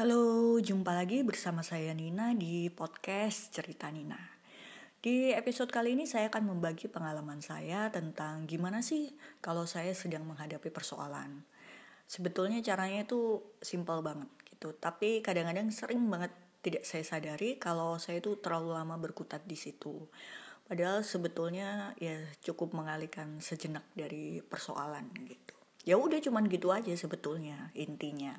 Halo, jumpa lagi bersama saya Nina di podcast Cerita Nina. Di episode kali ini saya akan membagi pengalaman saya tentang gimana sih kalau saya sedang menghadapi persoalan. Sebetulnya caranya itu simpel banget gitu, tapi kadang-kadang sering banget tidak saya sadari kalau saya itu terlalu lama berkutat di situ. Padahal sebetulnya ya cukup mengalihkan sejenak dari persoalan gitu. Ya udah cuman gitu aja sebetulnya intinya.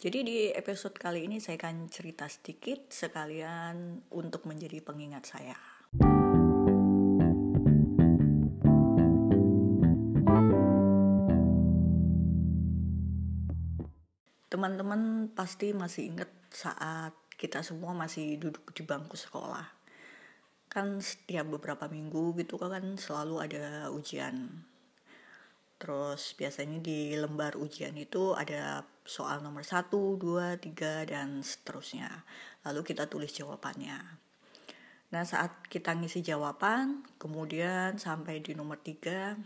Jadi di episode kali ini saya akan cerita sedikit sekalian untuk menjadi pengingat saya. Teman-teman pasti masih ingat saat kita semua masih duduk di bangku sekolah. Kan setiap beberapa minggu gitu kan selalu ada ujian Terus biasanya di lembar ujian itu ada soal nomor 1, 2, 3, dan seterusnya. Lalu kita tulis jawabannya. Nah saat kita ngisi jawaban, kemudian sampai di nomor 3,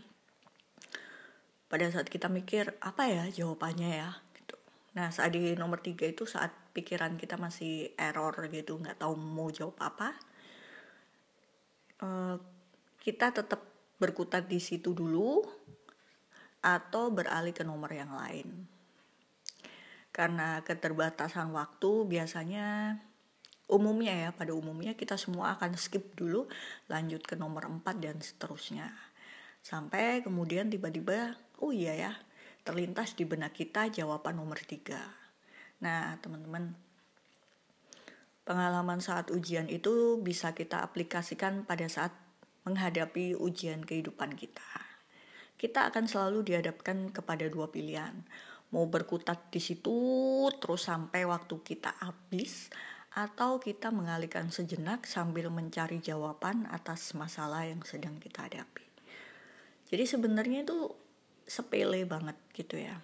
pada saat kita mikir apa ya jawabannya ya gitu. Nah saat di nomor 3 itu saat pikiran kita masih error gitu, nggak tahu mau jawab apa, uh, kita tetap berkutat di situ dulu atau beralih ke nomor yang lain. Karena keterbatasan waktu biasanya umumnya ya pada umumnya kita semua akan skip dulu lanjut ke nomor 4 dan seterusnya. Sampai kemudian tiba-tiba oh iya ya terlintas di benak kita jawaban nomor 3. Nah teman-teman pengalaman saat ujian itu bisa kita aplikasikan pada saat menghadapi ujian kehidupan kita kita akan selalu dihadapkan kepada dua pilihan. Mau berkutat di situ terus sampai waktu kita habis atau kita mengalihkan sejenak sambil mencari jawaban atas masalah yang sedang kita hadapi. Jadi sebenarnya itu sepele banget gitu ya.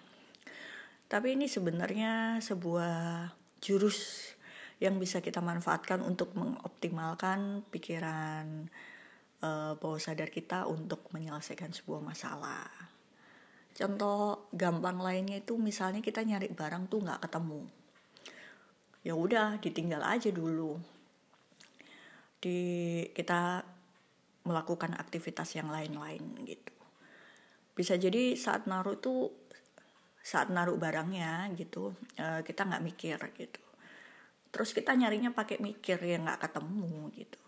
Tapi ini sebenarnya sebuah jurus yang bisa kita manfaatkan untuk mengoptimalkan pikiran uh, bawah sadar kita untuk menyelesaikan sebuah masalah. Contoh gampang lainnya itu misalnya kita nyari barang tuh nggak ketemu. Ya udah ditinggal aja dulu. Di kita melakukan aktivitas yang lain-lain gitu. Bisa jadi saat naruh itu saat naruh barangnya gitu uh, kita nggak mikir gitu. Terus kita nyarinya pakai mikir ya nggak ketemu gitu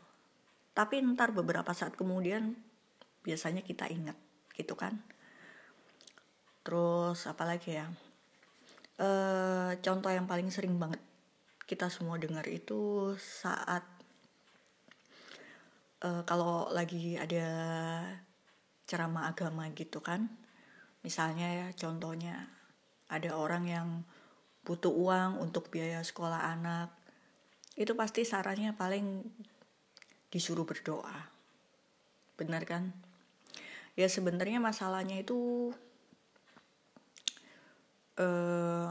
tapi ntar beberapa saat kemudian biasanya kita ingat gitu kan terus apalagi ya e, contoh yang paling sering banget kita semua dengar itu saat e, kalau lagi ada ceramah agama gitu kan misalnya ya contohnya ada orang yang butuh uang untuk biaya sekolah anak itu pasti sarannya paling disuruh berdoa. Benar kan? Ya sebenarnya masalahnya itu uh,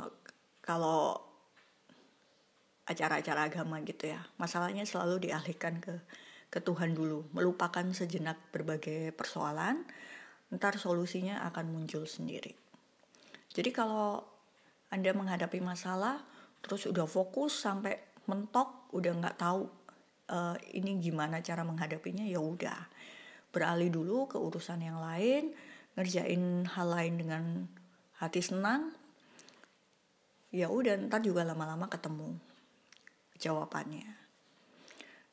kalau acara-acara agama gitu ya, masalahnya selalu dialihkan ke ke Tuhan dulu, melupakan sejenak berbagai persoalan, ntar solusinya akan muncul sendiri. Jadi kalau Anda menghadapi masalah, terus udah fokus sampai mentok, udah nggak tahu uh, ini gimana cara menghadapinya ya udah beralih dulu ke urusan yang lain ngerjain hal lain dengan hati senang ya udah ntar juga lama-lama ketemu jawabannya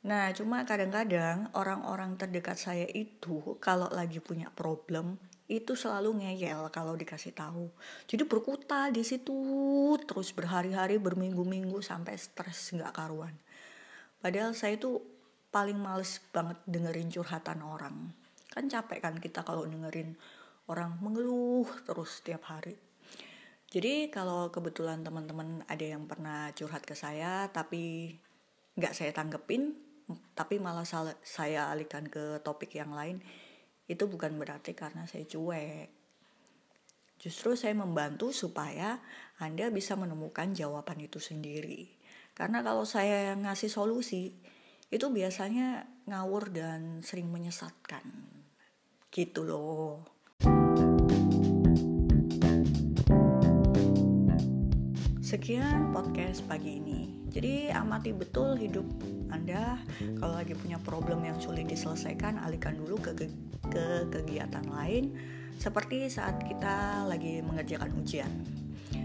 nah cuma kadang-kadang orang-orang terdekat saya itu kalau lagi punya problem itu selalu ngeyel kalau dikasih tahu. Jadi berkuta di situ terus berhari-hari berminggu-minggu sampai stres nggak karuan. Padahal saya tuh paling males banget dengerin curhatan orang. Kan capek kan kita kalau dengerin orang mengeluh terus setiap hari. Jadi kalau kebetulan teman-teman ada yang pernah curhat ke saya tapi nggak saya tanggepin, tapi malah saya alihkan ke topik yang lain, itu bukan berarti karena saya cuek. Justru saya membantu supaya Anda bisa menemukan jawaban itu sendiri. Karena kalau saya ngasih solusi, itu biasanya ngawur dan sering menyesatkan. Gitu loh. Sekian podcast pagi ini. Jadi amati betul hidup Anda. Kalau lagi punya problem yang sulit diselesaikan, alihkan dulu ke, ke, ke kegiatan lain seperti saat kita lagi mengerjakan ujian.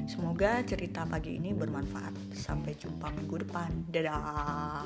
Semoga cerita pagi ini bermanfaat. Sampai jumpa minggu depan. Dadah.